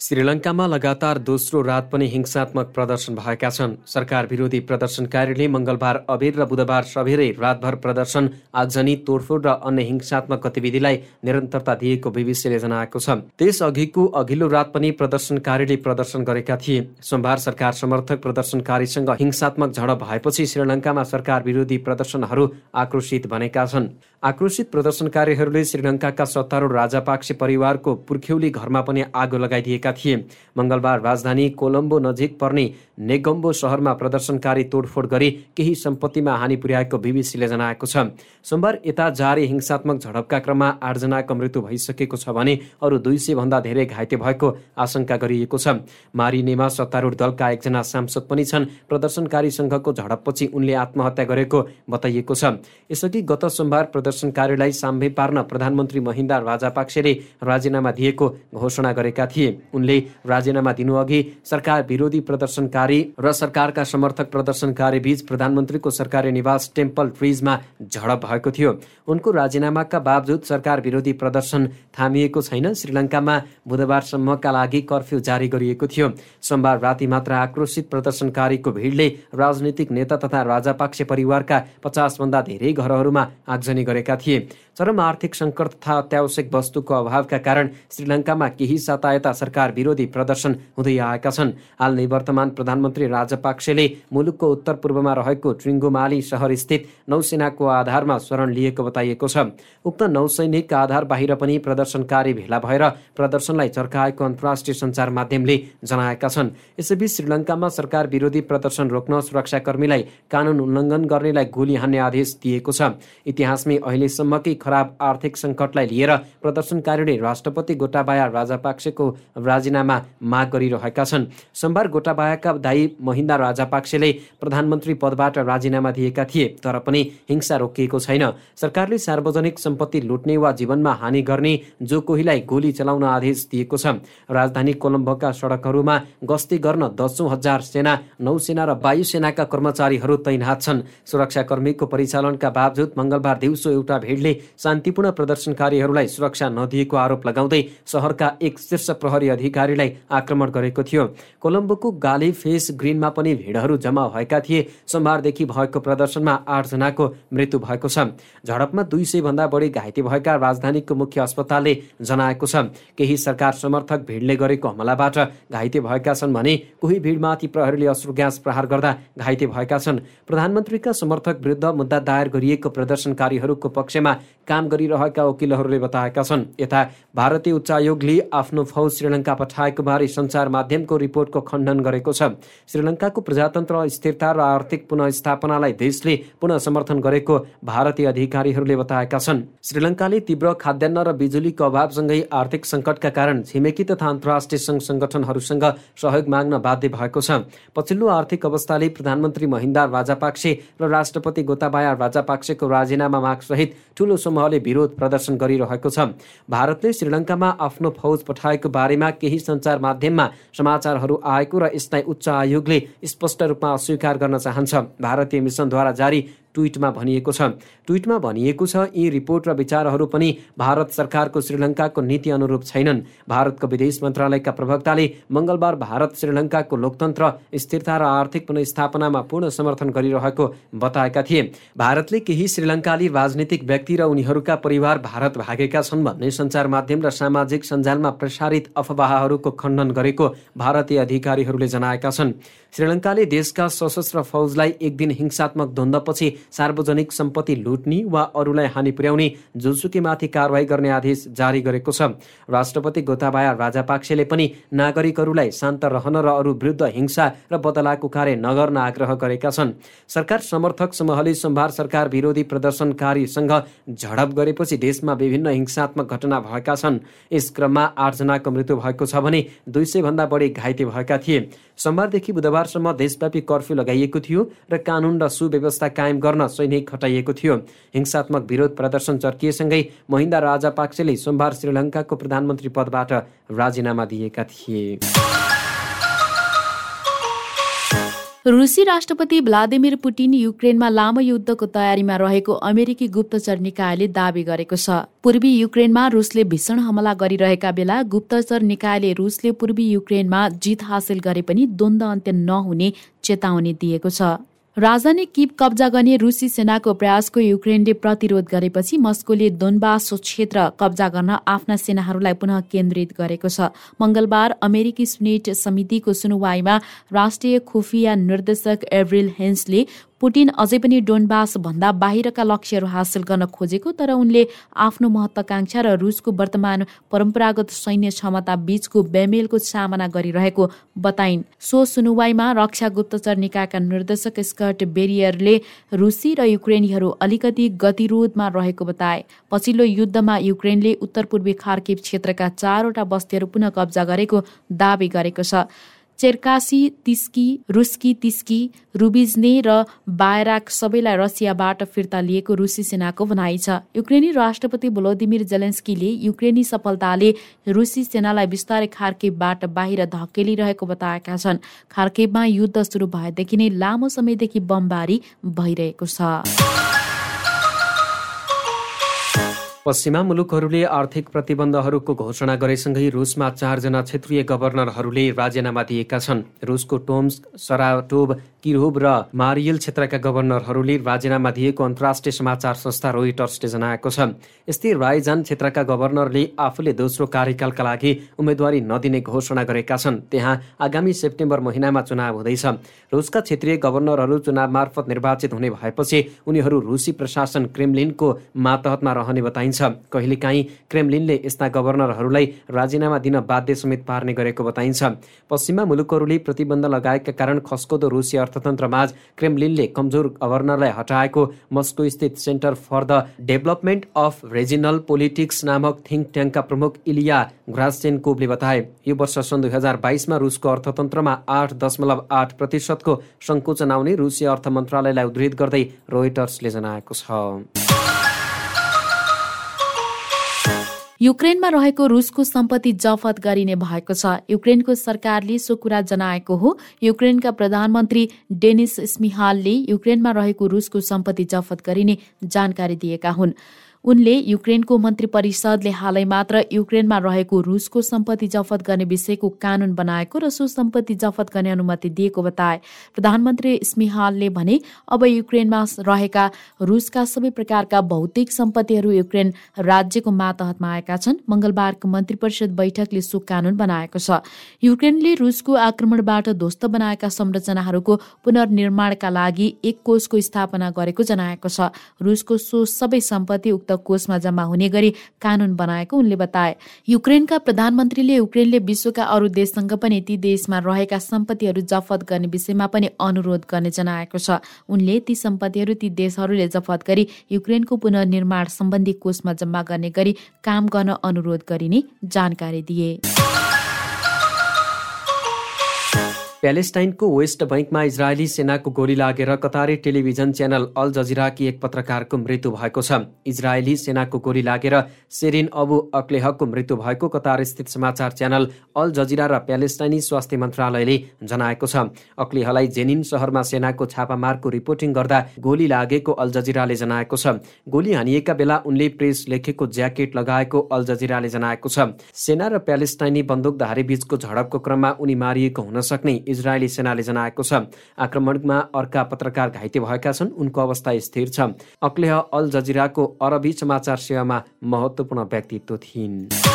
श्रीलङ्कामा लगातार दोस्रो रात पनि हिंसात्मक प्रदर्शन भएका छन्। सरकार विरोधी प्रदर्शनकारीले मङ्गलबार अबेर र बुधबार सबेरै रातभर प्रदर्शन आगजनी तोडफोड र अन्य हिंसात्मक गतिविधिलाई निरन्तरता दिएको बिबिसीले जनाएको छ। त्यसअघिको अघिल्लो रात पनि प्रदर्शनकारीले प्रदर्शन गरेका थिए। सोमबार सरकार समर्थक प्रदर्शनकारीसँग हिंसात्मक झडप भएपछि श्रीलङ्कामा सरकार विरोधी प्रदर्शनहरू आक्रोशित बनेका छन्। आक्रोशित प्रदर्शनकारीहरूले श्रीलङ्काका सत्तारूढ राजापाक्से परिवारको पुर्ख्यौली घरमा पनि आगो लगाइदिएका थिए। मङ्गलबार राजधानी कोलम्बो नजिक पर्ने नेगम्बो सहरमा प्रदर्शनकारी तोडफोड गरी केही सम्पत्तिमा हानि पुर्याएको बिबिसीले जनाएको छ। सोमबार यता जारी हिंसात्मक झडपका क्रममा आठजनाको मृत्यु भइसकेको छ भने अरू दुई सय भन्दा धेरै घाइते भएको आशंका गरिएको छ। मारिनेमा सत्तारूढ दलका एकजना सांसद पनि छन्। प्रदर्शनकारी सङ्घको झडपपछि उनले आत्महत्या गरेको बताइएको छ। यसअघि गत सोमबार प्रदर्शनकारीलाई साम्भे पार्न प्रधानमन्त्री महिन्दा राजापाक्सेले राजीनामा दिएको घोषणा गरेका थिए। उनले राजीनामा दिनुअघि सरकार विरोधी प्रदर्शनकारी र सरकारका समर्थक प्रदर्शनकारी बीच प्रधानमन्त्रीको सरकारी निवास टेम्पल ट्रिजमा झडप भएको थियो। उनको राजीनामाका बावजुद सरकार विरोधी प्रदर्शन थामिएको छैन। श्रीलङ्कामा बुधबारसम्मका लागि कर्फ्यू जारी गरिएको थियो। सोमबार राति मात्र आक्रोशित प्रदर्शनकारीको भिडले राजनीतिक नेता तथा राजापाक्से परिवारका पचासभन्दा धेरै घरहरूमा आगजनी गरेका थिए। चरम आर्थिक सङ्कट तथा अत्यावश्यक वस्तुको अभावका कारण श्रीलङ्कामा केही साता सरकार विरोधी प्रदर्शन हुँदै आएका छन्। हाल निवर्तमान प्रधानमन्त्री राजपाक्सेले मुलुकको उत्तर पूर्वमा रहेको ट्रिङ्गोमाली स्थित नौसेनाको आधारमा शरण लिएको बताइएको छ। उक्त नौसैनिक आधार बाहिर पनि प्रदर्शनकारी भेला भएर प्रदर्शनलाई चर्काएको अन्तर्राष्ट्रिय सञ्चार माध्यमले जनाएका छन्। यसैबीच श्रीलङ्कामा सरकार विरोधी प्रदर्शन रोक्न सुरक्षाकर्मीलाई कानुन उल्लङ्घन गर्नेलाई गोली हान्ने आदेश दिएको छ। इतिहासमै अहिलेसम्मकै खराब आर्थिक सङ्कटलाई लिएर प्रदर्शनकारीले राष्ट्रपति गोटाबाया राजापाक्सेको राजीनामा माग गरिरहेका छन्। सोमबार गोटाबायाका दाई महिन्दा राजापाक्सेले प्रधानमन्त्री पदबाट राजीनामा दिएका थिए तर पनि हिंसा रोकिएको छैन। सरकारले सार्वजनिक सम्पत्ति लुट्ने वा जीवनमा हानि गर्ने जो कोहीलाई गोली चलाउन आदेश दिएको छ राजधानी कोलम्बोका सडकहरूमा गस्ती गर्न दसौँ हजार सेना नौसेना र वायुसेनाका कर्मचारीहरू तैनात छन्। सुरक्षाकर्मीको परिचालनका बावजुद मङ्गलबार दिउँसो एउटा भिडले शान्तिपूर्ण प्रदर्शनकारीहरूलाई सुरक्षा नदिएको आरोप लगाउँदै सहरका एक शीर्ष प्रहरी अधिकारीलाई आक्रमण गरेको थियो। कोलम्बोको गाली फेस ग्रिनमा पनि भिडहरू जम्मा भएका थिए। सोमबारदेखि भएको प्रदर्शनमा आठजनाको मृत्यु भएको छ। झडपमा दुई सय भन्दा बढी घाइते भएका राजधानीको मुख्य अस्पतालले जनाएको छ। केही सरकार समर्थक भिडले गरेको हमलाबाट घाइते भएका छन् भने कोही भिडमाथि प्रहरीले अश्रु ग्यास प्रहार गर्दा घाइते भएका छन्। प्रधानमन्त्रीका समर्थक विरुद्ध मुद्दा दायर गरिएको प्रदर्शनकारीहरूको पक्षमा काम गरिरहेका वकिलहरूले बताएका छन्। यता भारतीय उच्चायोगले आफ्नो फौज श्रीलङ्का पठाएको बारे सञ्चार माध्यमको रिपोर्टको खण्डन गरेको छ। श्रीलङ्काको प्रजातन्त्र स्थिरता र आर्थिक पुनस्थापनालाई देशले पुनः समर्थन गरेको भारतीय अधिकारीहरूले बताएका छन्। श्रीलङ्काले तीव्र खाद्यान्न र बिजुलीको अभावसँगै आर्थिक सङ्कटका कारण छिमेकी तथा अन्तर्राष्ट्रिय सङ्घ सङ्गठनहरूसँग सहयोग माग्न बाध्य भएको छ। पछिल्लो आर्थिक अवस्थाले प्रधानमन्त्री महिन्दा राजापाक्से र राष्ट्रपति गोताबाया राजापाक्सेको राजीनामा माग सहित ठूलो समूहले विरोध प्रदर्शन गरिरहेको छ। भारतले श्रीलङ्कामा आफ्नो फौज पठाएको बारेमा केही सञ्चार माध्यममा समाचारहरू आएको र यसलाई उच्च आयोगले स्पष्ट रूपमा अस्वीकार गर्न चाहन्छ। भारतीय मिसनद्वारा जारी ट्विटमा भनिएको छ। ट्विटमा भनिएको छ यी रिपोर्ट र विचारहरू पनि भारत सरकारको श्रीलङ्काको नीति अनुरूप छैनन्। भारतको विदेश मन्त्रालयका प्रवक्ताले मङ्गलबार भारत श्रीलङ्काको लोकतन्त्र स्थिरता र आर्थिक पुनस्थापनामा पूर्ण समर्थन गरिरहेको बताएका थिए। भारतले केही श्रीलङ्काली राजनीतिक व्यक्ति र उनीहरूका परिवार भारत भागेका छन् भन्ने सञ्चार माध्यम र सामाजिक सञ्जालमा प्रसारित अफवाहहरूको खण्डन गरेको भारतीय अधिकारीहरूले जनाएका छन्। श्रीलङ्काले देशका सशस्त्र फौजलाई एक दिन हिंसात्मक द्वन्द्वपछि सार्वजनिक सम्पत्ति लुट्ने वा अरूलाई हानि पुर्याउने जुनसुकीमाथि कारवाही गर्ने आदेश जारी गरेको छ। राष्ट्रपति गोताबाया राजापाक्सेले पनि नागरिकहरूलाई शान्त रहन र अरू विरुद्ध हिंसा र बदलाको कार्य नगर्न आग्रह गरेका छन्। सरकार समर्थक समूहले सोमबार सरकार विरोधी प्रदर्शनकारीसँग झडप गरेपछि देशमा विभिन्न हिंसात्मक घटना भएका छन्। यस क्रममा आठजनाको मृत्यु भएको छ भने दुई सय भन्दा बढी घाइते भएका थिए। सोमबारदेखि बुधबारसम्म देशव्यापी कर्फ्यू लगाइएको थियो र कानुन र सुव्यवस्था कायम गर्न गर्न सैनिक खटाइएको थियो। हिंसात्मक विरोध प्रदर्शन चर्किएसँगै महिन्दा राजापाक्सेले सोमबार श्रीलङ्काको प्रधानमन्त्री पदबाट राजीनामा दिएका थिए। रुसी राष्ट्रपति भ्लादिमिर पुटिन युक्रेनमा लामो युद्धको तयारीमा रहेको अमेरिकी गुप्तचर निकायले दावी गरेको छ। पूर्वी युक्रेनमा रुसले भीषण हमला गरिरहेका बेला गुप्तचर निकायले रुसले पूर्वी युक्रेनमा जित हासिल गरे पनि द्वन्द अन्त्य नहुने चेतावनी दिएको छ। राजधानी किप कब्जा गर्ने रुसी सेनाको प्रयासको युक्रेनले प्रतिरोध गरेपछि मस्कोले दोनबास क्षेत्र कब्जा गर्न आफ्ना सेनाहरूलाई पुनः केन्द्रित गरेको छ। मंगलबार अमेरिकी सुनेट समितिको सुनवाईमा राष्ट्रिय खुफिया निर्देशक एभ्रिल हेन्सले पुटिन अझै पनि डोनबास भन्दा बाहिरका लक्ष्यहरू हासिल गर्न खोजेको तर उनले आफ्नो महत्वाकांक्षा र रुसको वर्तमान परम्परागत सैन्य क्षमता बीचको बेमेलको सामना गरिरहेको बताइन्। सो सुनुवाईमा रक्षा गुप्तचर निकायका निर्देशक स्कट बेरियरले रुसी र युक्रेनीहरू अलिकति गतिरोधमा रहेको बताए। पछिल्लो युद्धमा युक्रेनले उत्तर पूर्वी खार्किब क्षेत्रका चारवटा बस्तीहरू पुनः कब्जा गरेको दावी गरेको छ। चेर्कासी तिस्की रुस्की तिस्की रुबिज्ने र बायराक सबैलाई रसियाबाट फिर्ता लिएको रुसी सेनाको भनाइ छ। युक्रेनी राष्ट्रपति भोलोदिमिर जेलेन्स्कीले युक्रेनी सफलताले रुसी सेनालाई बिस्तारै खार्केबबाट बाहिर धकेलिरहेको बताएका छन्। खार्केबमा युद्ध सुरु भएदेखि नै लामो समयदेखि बमबारी भइरहेको छ। पश्चिमा मुलुकहरूले आर्थिक प्रतिबन्धहरूको घोषणा गरेसँगै रुसमा चारजना क्षेत्रीय गभर्नरहरूले राजीनामा दिएका छन्। रुसको टोम्स सराटोभ किरोभ र मारियल क्षेत्रका गभर्नरहरूले राजीनामा दिएको अन्तर्राष्ट्रिय समाचार संस्था रोइटर्सले जनाएको छ। यस्तै रायजान क्षेत्रका गभर्नरले आफूले दोस्रो कार्यकालका लागि उम्मेद्वारी नदिने घोषणा गरेका छन्। त्यहाँ आगामी सेप्टेम्बर महिनामा चुनाव हुँदैछ। रुसका क्षेत्रीय गभर्नरहरू चुनाव मार्फत निर्वाचित हुने भएपछि उनीहरू रुसी प्रशासन क्रेमलिनको मातहतमा रहने बताइन्छ। बताइन्छ कहिलेकाहीँ क्रेमलिनले यस्ता गभर्नरहरूलाई राजीनामा दिन बाध्य समेत पार्ने गरेको बताइन्छ। पश्चिमा मुलुकहरूले प्रतिबन्ध लगाएका कारण खस्कोदो रुसी अर्थतन्त्रमाझ क्रेमलिनले कमजोर गभर्नरलाई हटाएको मस्को स्थित centre for the development of regional politics नामक थिङ्क ट्याङ्कका प्रमुख इलिया घ्रासेन्कोभले बताए यो वर्ष सन् दुई हजार बाइसमा रुसको अर्थतन्त्रमा आठ दशमलव आठ प्रतिशतको सङ्कुचन आउने रुसी अर्थ मन्त्रालयलाई उद्धित गर्दै रोइटर्सले जनाएको छ। युक्रेनमा रहेको रुसको सम्पत्ति जफत गरिने भएको छ। युक्रेनको सरकारले सो कुरा जनाएको हो। युक्रेनका प्रधानमन्त्री डेनिस स्मिहालले युक्रेनमा रहेको रुसको सम्पत्ति जफत गरिने जानकारी दिएका हुन्। उनले युक्रेनको मन्त्री परिषदले हालै मात्र युक्रेनमा रहेको रुसको सम्पत्ति जफत गर्ने विषयको कानून बनाएको र सो सम्पत्ति जफत गर्ने अनुमति दिएको बताए। प्रधानमन्त्री स्मिहालले भने अब युक्रेनमा रहेका रुसका सबै प्रकारका भौतिक सम्पत्तिहरू युक्रेन राज्यको मातहतमा आएका छन्। मंगलबारको मन्त्री परिषद बैठकले सो कानून बनाएको छ। युक्रेनले रुसको आक्रमणबाट ध्वस्त बनाएका संरचनाहरूको पुनर्निर्माणका लागि एक कोषको स्थापना गरेको जनाएको छ। रुसको सो सबै सम्पत्ति उक्त कोषमा जम्मा हुने गरी कानून बनाएको उनले बताए। युक्रेनका प्रधानमन्त्रीले युक्रेनले विश्वका अरू देशसँग पनि ती देशमा रहेका सम्पत्तिहरू जफत गर्ने विषयमा पनि अनुरोध गर्ने जनाएको छ। उनले ती सम्पत्तिहरू ती देशहरूले जफत गरी युक्रेनको पुनर्निर्माण सम्बन्धी कोषमा जम्मा गर्ने गरी काम गर्न अनुरोध गरिने जानकारी दिए। प्यालेस्टाइनको वेस्ट बैङ्कमा इजरायली सेनाको गोली लागेर कतारी टेलिभिजन च्यानल अल जजिराकी एक पत्रकारको मृत्यु भएको छ। इजरायली सेनाको गोली लागेर सेरिन अबु अक्लेहको मृत्यु भएको कतार स्थित समाचार च्यानल अल जजिरा र प्यालेस्टाइनी स्वास्थ्य मन्त्रालयले जनाएको छ। अक्लेहलाई जेनिन सहरमा सेनाको छापामारको रिपोर्टिङ गर्दा गोली लागेको अल जजिराले जनाएको छ। गोली हानिएका बेला उनले प्रेस लेखेको ज्याकेट लगाएको अल जजिराले जनाएको छ। सेना र प्यालेस्टाइनी बन्दुकधारी बीचको झडपको क्रममा उनी मारिएको हुन सक्ने इजरायली सेनाले जनाएको छ। आक्रमणमा अर्का पत्रकार घाइते भएका छन् उनको अवस्था स्थिर छ। अक्लेह अल जजिराको अरबी समाचार सेवामा महत्त्वपूर्ण व्यक्तित्व थिइन्।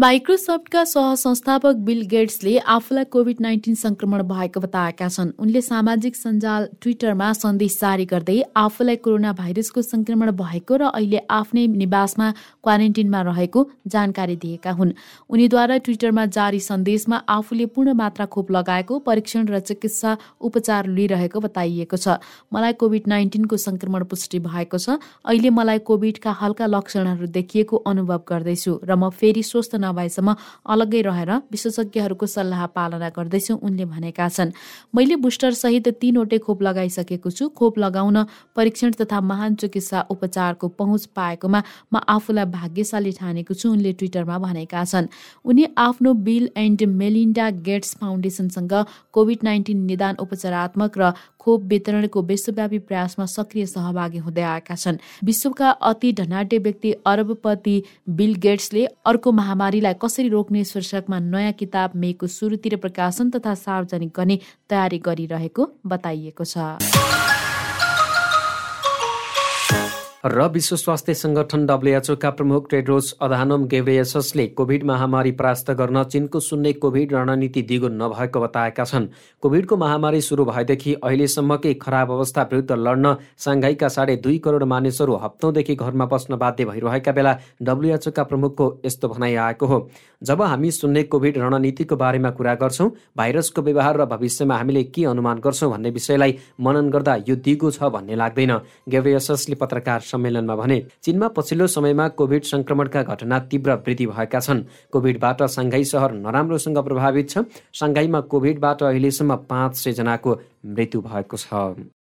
माइक्रोसफ्टका सहसंस्थापक बिल गेट्सले आफूलाई कोभिड नाइन्टिन संक्रमण भएको बताएका छन्। उनले सामाजिक सञ्जाल ट्विटरमा सन्देश जारी गर्दै आफूलाई कोरोना भाइरसको संक्रमण भएको र अहिले आफ्नै निवासमा क्वारेन्टिनमा रहेको जानकारी दिएका हुन्। उनीद्वारा ट्विटरमा जारी सन्देशमा आफूले पूर्ण मात्रा खोप लगाएको परीक्षण र चिकित्सा उपचार लिइरहेको बताइएको छ। मलाई कोभिड नाइन्टिनको संक्रमण पुष्टि भएको छ। अहिले मलाई कोभिडका हल्का लक्षणहरू देखिएको अनुभव गर्दैछु र म फेरि स्वस्थ नभएसम्म अलग्गै रहेर विशेषज्ञहरूको सल्लाह पालना गर्दैछु उनले भनेका छन्। मैले बुस्टर सहित तीनवटै खोप लगाइसकेको छु। खोप लगाउन परीक्षण तथा महान चिकित्सा उपचारको पहुँच पाएकोमा म आफूलाई भाग्यशाली ठानेको छु उनले ट्विटरमा भनेका छन्। उनी आफ्नो बिल एन्ड मेलिन्डा गेट्स फाउन्डेसनसँग कोभिड नाइन्टिन निदान उपचारात्मक र खोप वितरणको विश्वव्यापी प्रयासमा सक्रिय सहभागी हुँदै आएका छन्। विश्वका अति धनाढ्य व्यक्ति अरबपति बिल गेट्सले अर्को महामारीलाई कसरी रोक्ने शीर्षकमा नयाँ किताब मेको सुरुतिर प्रकाशन तथा सार्वजनिक गर्ने तयारी गरिरहेको बताइएको छ। र विश्व स्वास्थ्य संगठन डब्लुएचओका प्रमुख टेड्रोस अधानोम गेब्रेयससले कोभिड महामारी परास्त गर्न चीनको शून्य कोभिड रणनीति दिगो नभएको बताएका छन्। कोभिडको महामारी सुरु भएदेखि अहिलेसम्मकै खराब अवस्था विरुद्ध लड्न साङ्घाईका साढे दुई करोड मानिसहरू हप्तौँदेखि घरमा बस्न बाध्य भइरहेका बेला डब्लुएचओका प्रमुखको यस्तो भनाइ आएको हो। जब हामी शून्य कोभिड रणनीतिको बारेमा कुरा गर्छौँ भाइरसको व्यवहार र भविष्यमा हामीले के अनुमान गर्छौँ भन्ने विषयलाई मनन गर्दा यो दिगो छ भन्ने लाग्दैन। गेब्रेयससले पत्रकार सम्मेलनमा भने चीनमा पछिल्लो समयमा कोभिड संक्रमणका घटना तीव्र वृद्धि भएका छन्। कोभिडबाट साङ्घाई सहर नराम्रोसँग प्रभावित छ। साङ्घाईमा कोभिडबाट अहिलेसम्म पाँच सय जनाको मृत्यु भएको छ।